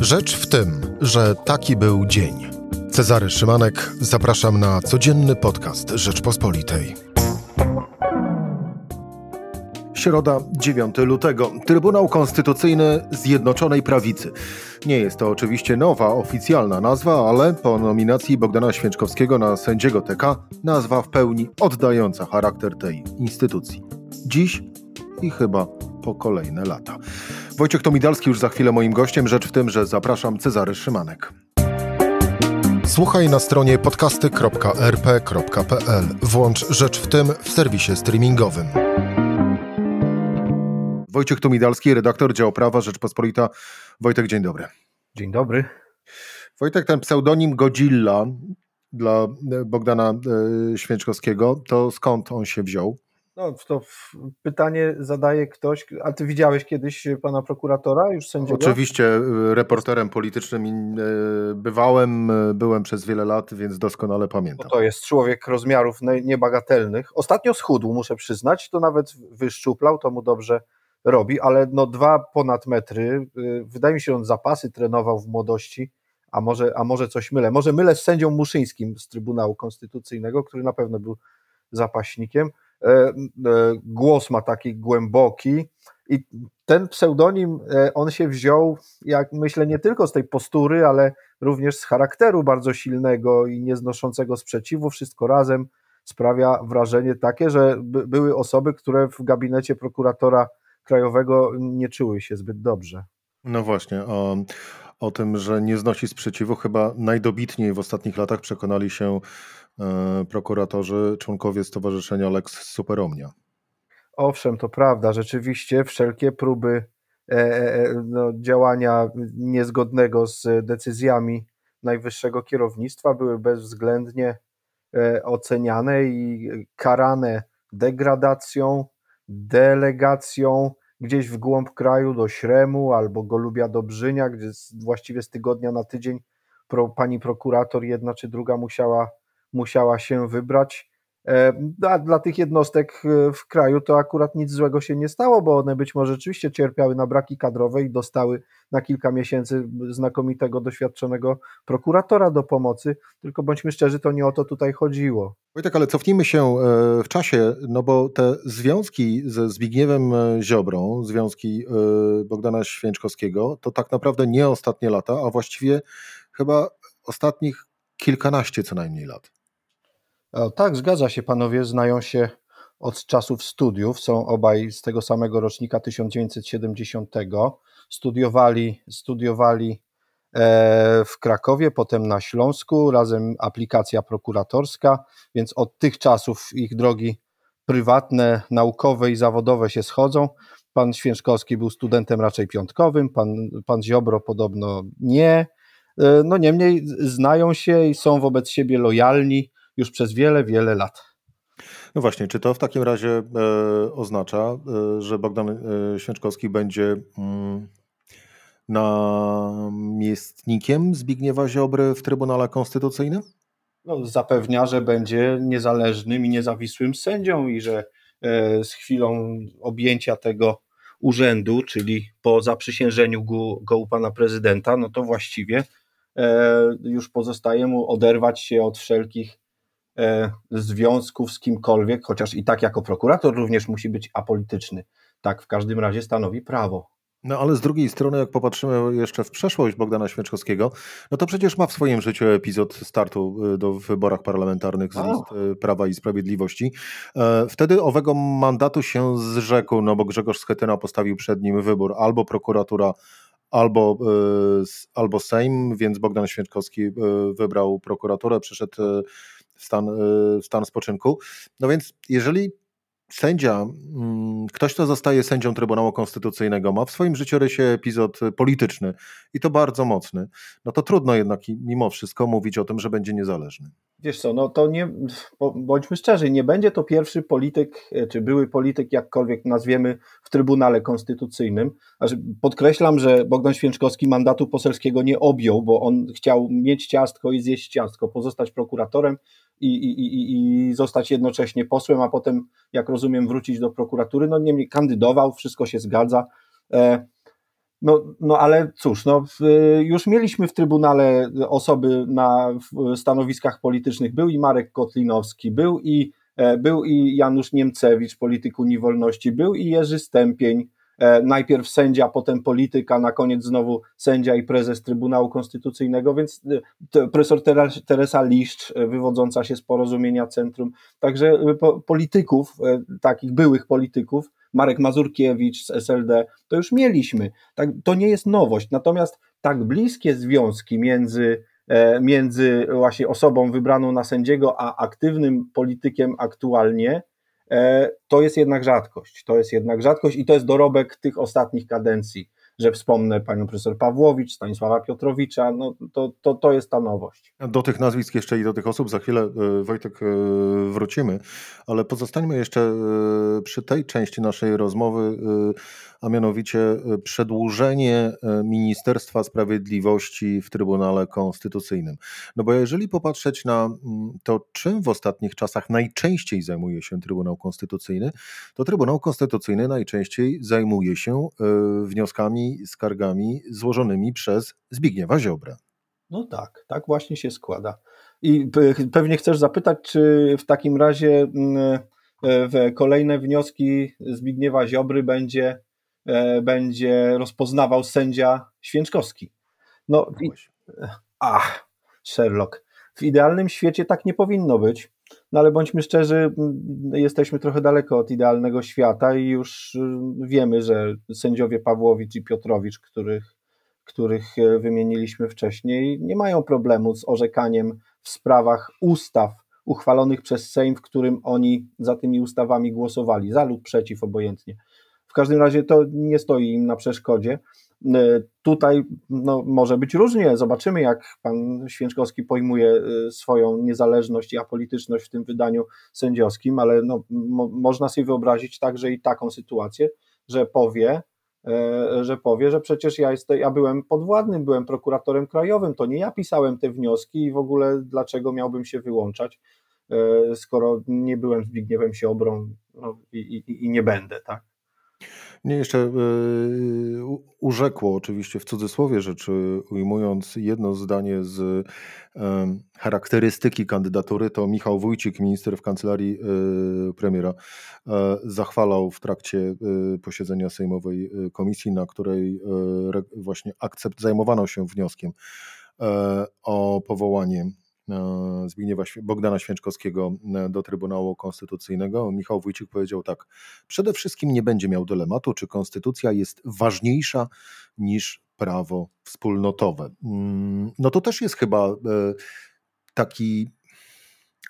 Rzecz w tym, że taki był dzień. Cezary Szymanek, zapraszam na codzienny podcast Rzeczpospolitej. Środa, 9 lutego. Trybunał Konstytucyjny Zjednoczonej Prawicy. Nie jest to oczywiście nowa, oficjalna nazwa, ale po nominacji Bogdana Święczkowskiego na sędziego TK nazwa w pełni oddająca charakter tej instytucji. Dziś i chyba po kolejne lata. Wojciech Tomidalski już za chwilę moim gościem. Rzecz w tym, że zapraszam Cezary Szymanek. Słuchaj na stronie podcasty.rp.pl. Włącz Rzecz w tym w serwisie streamingowym. Wojciech Tomidalski, redaktor działu prawa Rzeczpospolita. Wojtek, dzień dobry. Dzień dobry. Wojtek, ten pseudonim Godzilla dla Bogdana e, Święczkowskiego, to skąd on się wziął? No, to pytanie zadaje ktoś, a ty widziałeś kiedyś pana prokuratora, już sędziego? Oczywiście e, reporterem politycznym e, bywałem, byłem przez wiele lat, więc doskonale pamiętam. No to jest człowiek rozmiarów niebagatelnych. Ostatnio schudł, muszę przyznać, to nawet wyszczuplał, to mu dobrze robi, ale no dwa ponad metry, y, wydaje mi się, on zapasy trenował w młodości, a może, a może coś mylę. Może mylę z sędzią Muszyńskim z Trybunału Konstytucyjnego, który na pewno był zapaśnikiem. E, e, głos ma taki głęboki i ten pseudonim, e, on się wziął, jak myślę, nie tylko z tej postury, ale również z charakteru bardzo silnego i nieznoszącego sprzeciwu. Wszystko razem sprawia wrażenie takie, że były osoby, które w gabinecie prokuratora krajowego nie czuły się zbyt dobrze. No właśnie, o tym, że nie znosi sprzeciwu, chyba najdobitniej w ostatnich latach przekonali się e, prokuratorzy, członkowie Stowarzyszenia Lex Superomnia. Owszem, to prawda, rzeczywiście wszelkie próby e, e, no, działania niezgodnego z decyzjami najwyższego kierownictwa były bezwzględnie oceniane i karane degradacją, delegacją, gdzieś w głąb kraju do Śremu albo Golubia Dobrzynia, gdzie właściwie z tygodnia na tydzień pro, pani prokurator jedna czy druga musiała, musiała się wybrać. E, a dla tych jednostek e, w kraju to akurat nic złego się nie stało, bo one być może rzeczywiście cierpiały na braki kadrowe i dostały na kilka miesięcy znakomitego, doświadczonego prokuratora do pomocy, tylko bądźmy szczerzy, to nie o to tutaj chodziło. Wojtek, ale cofnijmy się e, w czasie, no bo te związki ze Zbigniewem Ziobrą, związki Bogdana Święczkowskiego, to tak naprawdę nie ostatnie lata, a właściwie chyba ostatnich kilkanaście co najmniej lat. O, tak, zgadza się, panowie znają się od czasów studiów, są obaj z tego samego rocznika 1970. Studiowali, studiowali e, w Krakowie, potem na Śląsku, razem aplikacja prokuratorska, więc od tych czasów ich drogi prywatne, naukowe i zawodowe się schodzą. Pan Święczkowski był studentem raczej piątkowym, pan, pan Ziobro podobno nie. E, no niemniej znają się i są wobec siebie lojalni już przez wiele, wiele lat. No właśnie, czy to w takim razie e, oznacza, e, że Bogdan e, Święczkowski będzie mm, namiestnikiem Zbigniewa Ziobry w Trybunale Konstytucyjnym? No, zapewnia, że będzie niezależnym i niezawisłym sędzią i że e, z chwilą objęcia tego urzędu, czyli po zaprzysiężeniu go, go u pana prezydenta, no to właściwie e, już pozostaje mu oderwać się od wszelkich związków z kimkolwiek, chociaż i tak jako prokurator również musi być apolityczny. Tak w każdym razie stanowi prawo. No ale z drugiej strony, jak popatrzymy jeszcze w przeszłość Bogdana Święczkowskiego, no to przecież ma w swoim życiu epizod startu e, do wyborach parlamentarnych z list e, Prawa i Sprawiedliwości. Wtedy owego mandatu się zrzekł, no bo Grzegorz Schetyna postawił przed nim wybór albo prokuratura, albo, albo Sejm, więc Bogdan Święczkowski wybrał prokuraturę, przyszedł stan, w stan spoczynku. No więc jeżeli sędzia, mm, ktoś, kto zostaje sędzią Trybunału Konstytucyjnego, ma w swoim życiorysie epizod polityczny i to bardzo mocny, no to trudno jednak mimo wszystko mówić o tym, że będzie niezależny. Wiesz co, no to nie, bądźmy szczerzy, nie będzie to pierwszy polityk, e, czy były polityk, jakkolwiek nazwiemy, w Trybunale Konstytucyjnym. Podkreślam, że Bogdan Święczkowski mandatu poselskiego nie objął, bo on chciał mieć ciastko i zjeść ciastko, pozostać prokuratorem i, i, i, i zostać jednocześnie posłem, a potem, jak rozumiem, wrócić do prokuratury. No niemniej kandydował, wszystko się zgadza. No, no ale cóż, no, już mieliśmy w Trybunale osoby na stanowiskach politycznych. Był i Marek Kotlinowski, był i, e, był i Janusz Niemcewicz, polityk Unii Wolności, był i Jerzy Stępień, e, najpierw sędzia, potem polityk, a na koniec znowu sędzia i prezes Trybunału Konstytucyjnego, więc e, profesor Teresa Liszcz, wywodząca się z porozumienia Centrum, także polityków, takich byłych polityków, Marek Mazurkiewicz z SLD, to już mieliśmy. Tak, to nie jest nowość. Natomiast tak bliskie związki między, e, między właśnie osobą wybraną na sędziego, a aktywnym politykiem aktualnie, e, to jest jednak rzadkość. To jest jednak rzadkość i to jest dorobek tych ostatnich kadencji że wspomnę panią profesor Pawłowicz, Stanisława Piotrowicza, no to, to, to jest ta nowość. Do tych nazwisk jeszcze i do tych osób za chwilę, e, Wojtek, e, wrócimy, ale pozostańmy jeszcze e, przy tej części naszej rozmowy, a mianowicie przedłużenie Ministerstwa Sprawiedliwości w Trybunale Konstytucyjnym. No bo jeżeli popatrzeć na mm, to, czym w ostatnich czasach najczęściej zajmuje się Trybunał Konstytucyjny, to Trybunał Konstytucyjny najczęściej zajmuje się wnioskami skargami złożonymi przez Zbigniewa Ziobrę. No tak, tak właśnie się składa. I pewnie chcesz zapytać, czy w takim razie mm, e, w kolejne wnioski Zbigniewa Ziobry będzie, będzie rozpoznawał sędzia Święczkowski. No, i, ach, Sherlock. W idealnym świecie tak nie powinno być. No ale bądźmy szczerzy, jesteśmy trochę daleko od idealnego świata i już wiemy, że sędziowie Pawłowicz i Piotrowicz, których, których e, wymieniliśmy wcześniej, nie mają problemu z orzekaniem w sprawach ustaw uchwalonych przez Sejm, w którym oni za tymi ustawami głosowali, za lub przeciw, obojętnie. W każdym razie to nie stoi im na przeszkodzie. E, tutaj no, może być różnie. Zobaczymy, jak pan Święczkowski pojmuje e, swoją niezależność i apolityczność w tym wydaniu sędziowskim, ale no, mo można sobie wyobrazić także i taką sytuację, że powie, e, że powie, że przecież ja, jest, ja byłem podwładnym, byłem prokuratorem krajowym, to nie ja pisałem te wnioski i w ogóle dlaczego miałbym się wyłączać, skoro nie byłem Zbigniewem Siobrą no, i, i, i nie będę, tak? Mnie jeszcze e, urzekło, oczywiście w cudzysłowie rzeczy ujmując jedno zdanie z charakterystyki kandydatury, to Michał Wójcik, minister w kancelarii e, premiera, e, zachwalał w trakcie posiedzenia Sejmowej Komisji, na której właśnie akcept zajmowano się wnioskiem o powołanie Zbigniewa Bogdana Święczkowskiego e, do Trybunału Konstytucyjnego. Michał Wójcik powiedział tak: Przede wszystkim nie będzie miał dylematu, czy konstytucja jest ważniejsza niż prawo wspólnotowe. Mm, no to też jest chyba e, taki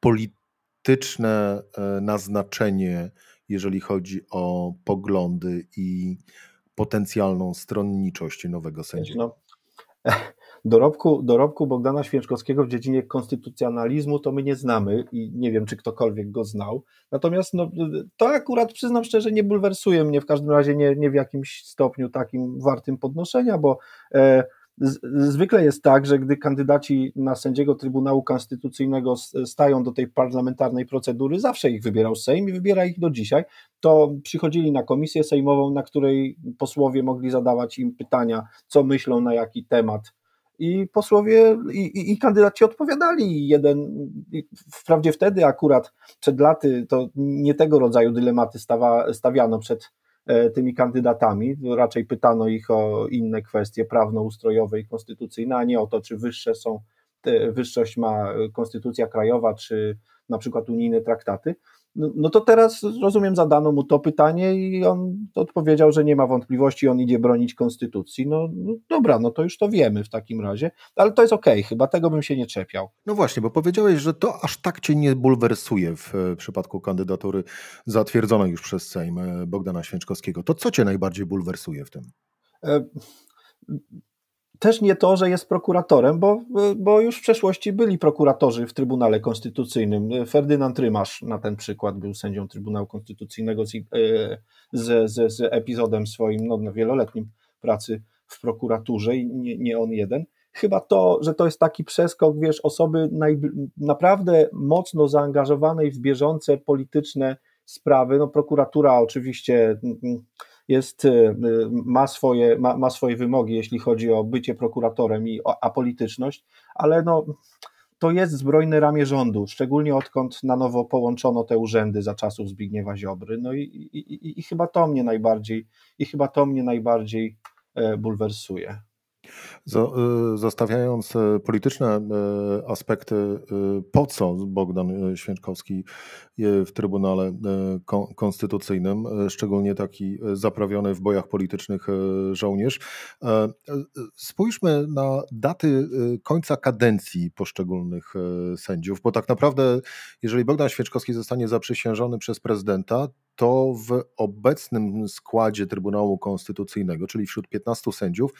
polityczne naznaczenie, jeżeli chodzi o poglądy i potencjalną stronniczość nowego sędziego. No, Dorobku, dorobku Bogdana Święczkowskiego w dziedzinie konstytucjonalizmu to my nie znamy i nie wiem, czy ktokolwiek go znał. Natomiast no, to akurat przyznam szczerze, nie bulwersuje mnie w każdym razie nie, nie w jakimś stopniu takim wartym podnoszenia, bo e, z, zwykle jest tak, że gdy kandydaci na sędziego Trybunału Konstytucyjnego stają do tej parlamentarnej procedury, zawsze ich wybierał Sejm i wybiera ich do dzisiaj, to przychodzili na komisję sejmową, na której posłowie mogli zadawać im pytania, co myślą na jaki temat i posłowie i, i, i, kandydaci odpowiadali. Jeden, wprawdzie wtedy akurat przed laty to nie tego rodzaju dylematy stawa, stawiano przed e, tymi kandydatami, raczej pytano ich o inne kwestie prawno-ustrojowe i konstytucyjne, a nie o to, czy wyższe są, wyższość ma konstytucja krajowa, czy na przykład unijne traktaty. No, no to teraz rozumiem, zadano mu to pytanie i on odpowiedział, że nie ma wątpliwości, on idzie bronić konstytucji. No, no dobra, no to już to wiemy w takim razie, ale to jest okej, okay, chyba tego bym się nie czepiał. No właśnie, bo powiedziałeś, że to aż tak cię nie bulwersuje w e, przypadku kandydatury zatwierdzonej już przez Sejm e, Bogdana Święczkowskiego. To co cię najbardziej bulwersuje w tym? E też nie to, że jest prokuratorem, bo, bo już w przeszłości byli prokuratorzy w Trybunale Konstytucyjnym. Ferdynand Rymasz na ten przykład był sędzią Trybunału Konstytucyjnego z, z, z, z epizodem swoim no, wieloletnim pracy w prokuraturze i nie, nie on jeden. Chyba to, że to jest taki przeskok, wiesz, osoby naj, naprawdę mocno zaangażowanej w bieżące polityczne sprawy. No, prokuratura oczywiście jest, ma, swoje, ma, ma swoje wymogi, jeśli chodzi o bycie prokuratorem i o apolityczność, ale no, to jest zbrojne ramię rządu, szczególnie odkąd na nowo połączono te urzędy za czasów Zbigniewa Ziobry. No i, i, i, i chyba to mnie najbardziej, i chyba to mnie najbardziej bulwersuje. Y, zostawiając y, polityczne y, aspekty, po co Bogdan Święczkowski w Trybunale Konstytucyjnym, szczególnie taki zaprawiony w bojach politycznych żołnierz. Spójrzmy na daty końca kadencji poszczególnych sędziów, bo tak naprawdę, jeżeli Bogdan Święczkowski zostanie zaprzysiężony przez prezydenta, to w obecnym składzie Trybunału Konstytucyjnego, czyli wśród 15 sędziów,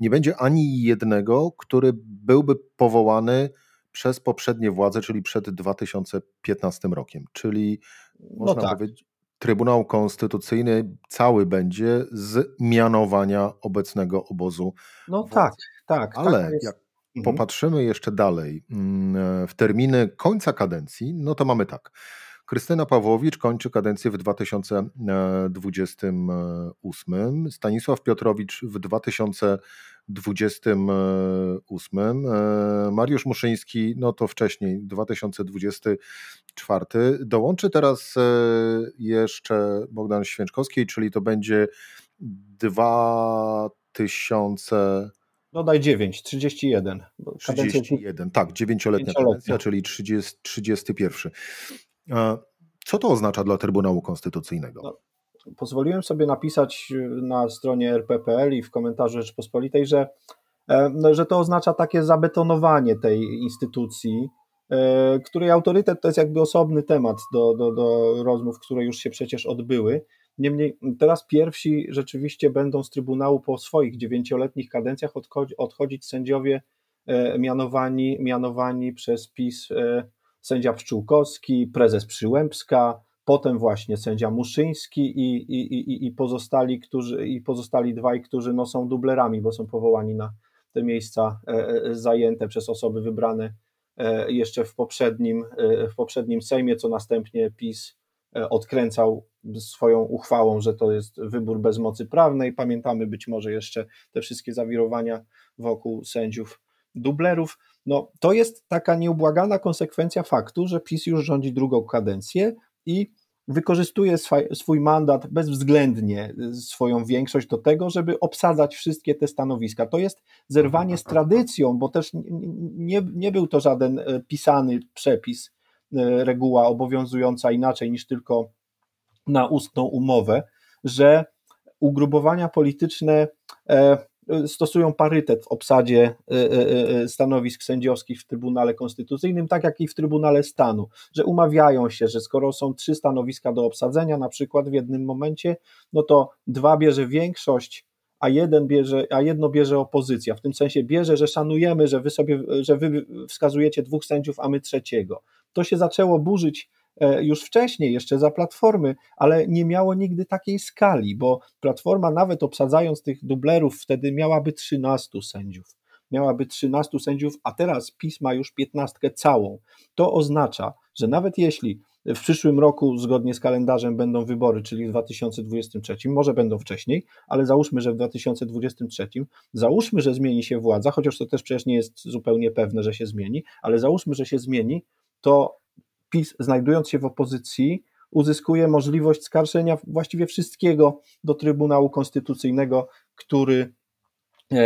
nie będzie ani jednego, który byłby powołany przez poprzednie władze, czyli przed 2015 rokiem. Czyli no można tak. powiedzieć, Trybunał Konstytucyjny cały będzie z mianowania obecnego obozu. No władzy. tak, tak. Ale tak jak mhm. popatrzymy jeszcze dalej mm, w terminy końca kadencji, no to mamy tak. Krystyna Pawłowicz kończy kadencję w 2028, Stanisław Piotrowicz w 2028, e, Mariusz Muszyński, no to wcześniej, 2024. Dołączy teraz e, jeszcze Bogdan Święczkowski, czyli to będzie 2000. No daj 9, 31. 31, tak, dziewięcioletnia kadencja, czyli 30, 31. Co to oznacza dla Trybunału Konstytucyjnego? No, pozwoliłem sobie napisać y, na stronie RPPL i w komentarzu Rzeczpospolitej, że, e, no, że to oznacza takie zabetonowanie tej instytucji, e, której autorytet to jest jakby osobny temat do, do, do rozmów, które już się przecież odbyły. Niemniej teraz pierwsi rzeczywiście będą z Trybunału po swoich dziewięcioletnich kadencjach odchodzić sędziowie e, mianowani, mianowani przez PiS sędzia Pszczółkowski, prezes Przyłębska, potem właśnie sędzia Muszyński i, i, i, i, pozostali, którzy, i pozostali dwaj, którzy no, są dublerami, bo są powołani na te miejsca e, e, zajęte przez osoby wybrane e, jeszcze w poprzednim, w poprzednim Sejmie, co następnie PiS odkręcał swoją uchwałą, że to jest wybór bez mocy prawnej. Pamiętamy być może jeszcze te wszystkie zawirowania wokół sędziów dublerów. No, to jest taka nieubłagana konsekwencja faktu, że PiS już rządzi drugą kadencję i wykorzystuje swój mandat bezwzględnie, y, swoją większość do tego, żeby obsadzać wszystkie te stanowiska. To jest zerwanie z tradycją, bo też nie, nie był to żaden y, pisany przepis, y, reguła obowiązująca inaczej niż tylko na ustną umowę, że ugrupowania polityczne e, stosują parytet w obsadzie e, e, e, stanowisk sędziowskich w Trybunale Konstytucyjnym, tak jak i w Trybunale Stanu, że umawiają się, że skoro są trzy stanowiska do obsadzenia, na przykład w jednym momencie, no to dwa bierze większość, a, jeden bierze, a jedno bierze opozycja. W tym sensie bierze, że szanujemy, że wy sobie, że wy wskazujecie dwóch sędziów, a my trzeciego. To się zaczęło burzyć E, już wcześniej, jeszcze za platformy, ale nie miało nigdy takiej skali, bo platforma, nawet obsadzając tych dublerów, wtedy miałaby 13 sędziów. Miałaby 13 sędziów, a teraz PiS ma już 15 całą. To oznacza, że nawet jeśli w przyszłym roku, zgodnie z kalendarzem, będą wybory, czyli w 2023, może będą wcześniej, ale załóżmy, że w 2023, załóżmy, że zmieni się władza, chociaż to też przecież nie jest zupełnie pewne, że się zmieni, ale załóżmy, że się zmieni, to PiS, znajdując się w opozycji, uzyskuje możliwość skarżenia właściwie wszystkiego do Trybunału Konstytucyjnego, który e,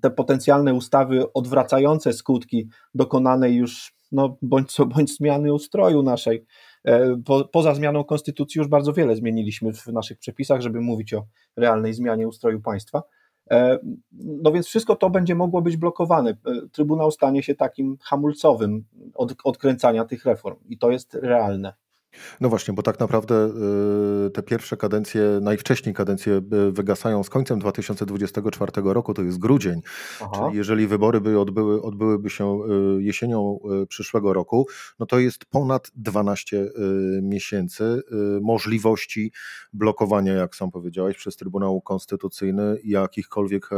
te potencjalne ustawy odwracające skutki dokonanej już no, bądź co bądź zmiany ustroju naszej. E, po, poza zmianą konstytucji już bardzo wiele zmieniliśmy w naszych przepisach, żeby mówić o realnej zmianie ustroju państwa. E, no więc wszystko to będzie mogło być blokowane. E, Trybunał stanie się takim hamulcowym od, odkręcania tych reform i to jest realne. No właśnie, bo tak naprawdę y, te pierwsze kadencje, najwcześniej kadencje y, wygasają z końcem 2024 roku, to jest grudzień. Aha. Czyli jeżeli wybory by odbyły, odbyłyby się y, jesienią przyszłego roku, no to jest ponad 12 miesięcy możliwości blokowania, jak sam powiedziałeś, przez Trybunał Konstytucyjny jakichkolwiek,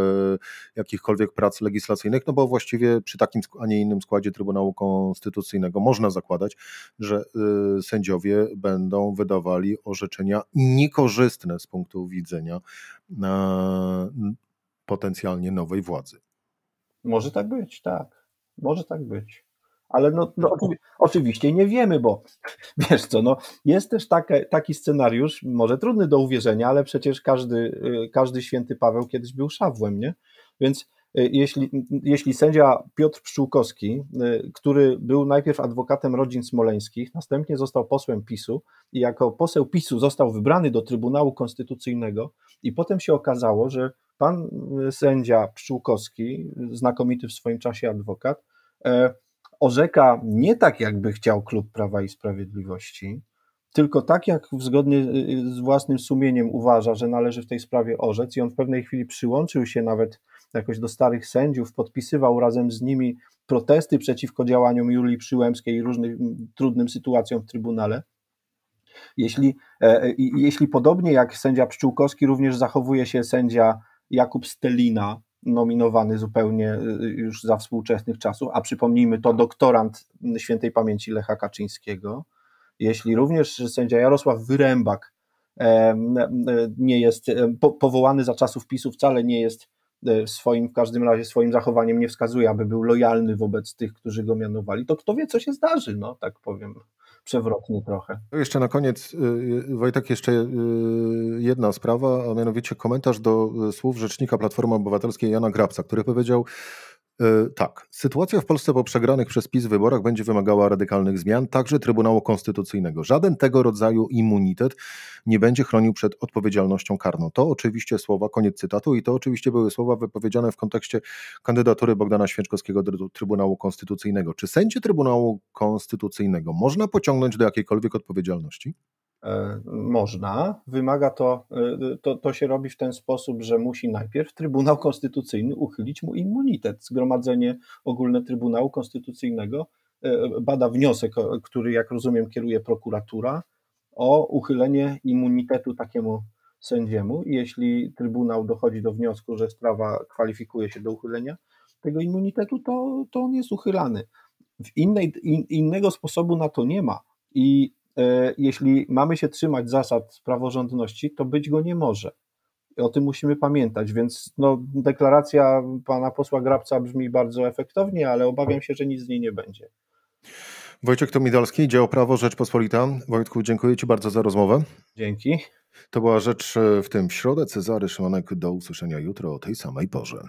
jakichkolwiek prac legislacyjnych, no bo właściwie przy takim, a nie innym składzie Trybunału Konstytucyjnego można zakładać, że sędziowie sędziowie będą wydawali orzeczenia niekorzystne z punktu widzenia potencjalnie nowej władzy. Może tak być, tak. Może tak być. Ale no, no oczywiście nie wiemy, bo wiesz co, no, jest też taki, taki scenariusz, może trudny do uwierzenia, ale przecież każdy, y, każdy święty Paweł kiedyś był szawłem, nie? Więc jeśli, jeśli sędzia Piotr Pszczółkowski, y, który był najpierw adwokatem rodzin smoleńskich, następnie został posłem PiSu i jako poseł PiSu został wybrany do Trybunału Konstytucyjnego i potem się okazało, że pan sędzia Pszczółkowski, znakomity w swoim czasie adwokat, e, orzeka nie tak, jakby chciał klub Prawa i Sprawiedliwości, tylko tak, jak zgodnie y, z własnym sumieniem uważa, że należy w tej sprawie orzec, i on w pewnej chwili przyłączył się nawet jakoś do starych sędziów, podpisywał razem z nimi protesty przeciwko działaniom Julii Przyłębskiej i różnym trudnym sytuacjom w Trybunale. Jeśli, e, e, jeśli podobnie jak sędzia Pszczółkowski, również zachowuje się sędzia Jakub Stelina, nominowany zupełnie y, już za współczesnych czasów, a przypomnijmy to doktorant świętej pamięci Lecha Kaczyńskiego. Jeśli również sędzia Jarosław Wyrębak nie jest powołany za czasów PiSu, wcale nie jest swoim, w każdym razie swoim zachowaniem nie wskazuje, aby był lojalny wobec tych, którzy go mianowali, to kto wie, co się zdarzy, no tak powiem przewrotnie trochę. Jeszcze na koniec, y, Wojtek, jeszcze y, jedna sprawa, a mianowicie komentarz do słów rzecznika Platformy Obywatelskiej Jana Grabca, który powiedział, E, tak, sytuacja w Polsce po przegranych przez PiS wyborach będzie wymagała radykalnych zmian, także Trybunału Konstytucyjnego. Żaden tego rodzaju immunitet nie będzie chronił przed odpowiedzialnością karną. To oczywiście słowa, koniec cytatu, i to oczywiście były słowa wypowiedziane w kontekście kandydatury Bogdana Święczkowskiego do Trybunału Konstytucyjnego. Czy sędzie Trybunału Konstytucyjnego można pociągnąć do jakiejkolwiek odpowiedzialności? E, można. Wymaga to, e, to, to się robi w ten sposób, że musi najpierw Trybunał Konstytucyjny uchylić mu immunitet. Zgromadzenie Ogólne Trybunału Konstytucyjnego e, bada wniosek, który, jak rozumiem, kieruje prokuratura o uchylenie immunitetu takiemu sędziemu. Jeśli Trybunał dochodzi do wniosku, że sprawa kwalifikuje się do uchylenia tego immunitetu, to, to on jest uchylany. W innej, in, innego sposobu na to nie ma. I jeśli mamy się trzymać zasad praworządności, to być go nie może. O tym musimy pamiętać, więc no, deklaracja pana posła Grabca brzmi bardzo efektownie, ale obawiam się, że nic z niej nie będzie. Wojciech Tomidalski, Dział Prawo Rzeczpospolita. Wojtku, dziękuję Ci bardzo za rozmowę. Dzięki. To była rzecz e, w tym środę. Cezary Szymanek, do usłyszenia jutro o tej samej porze.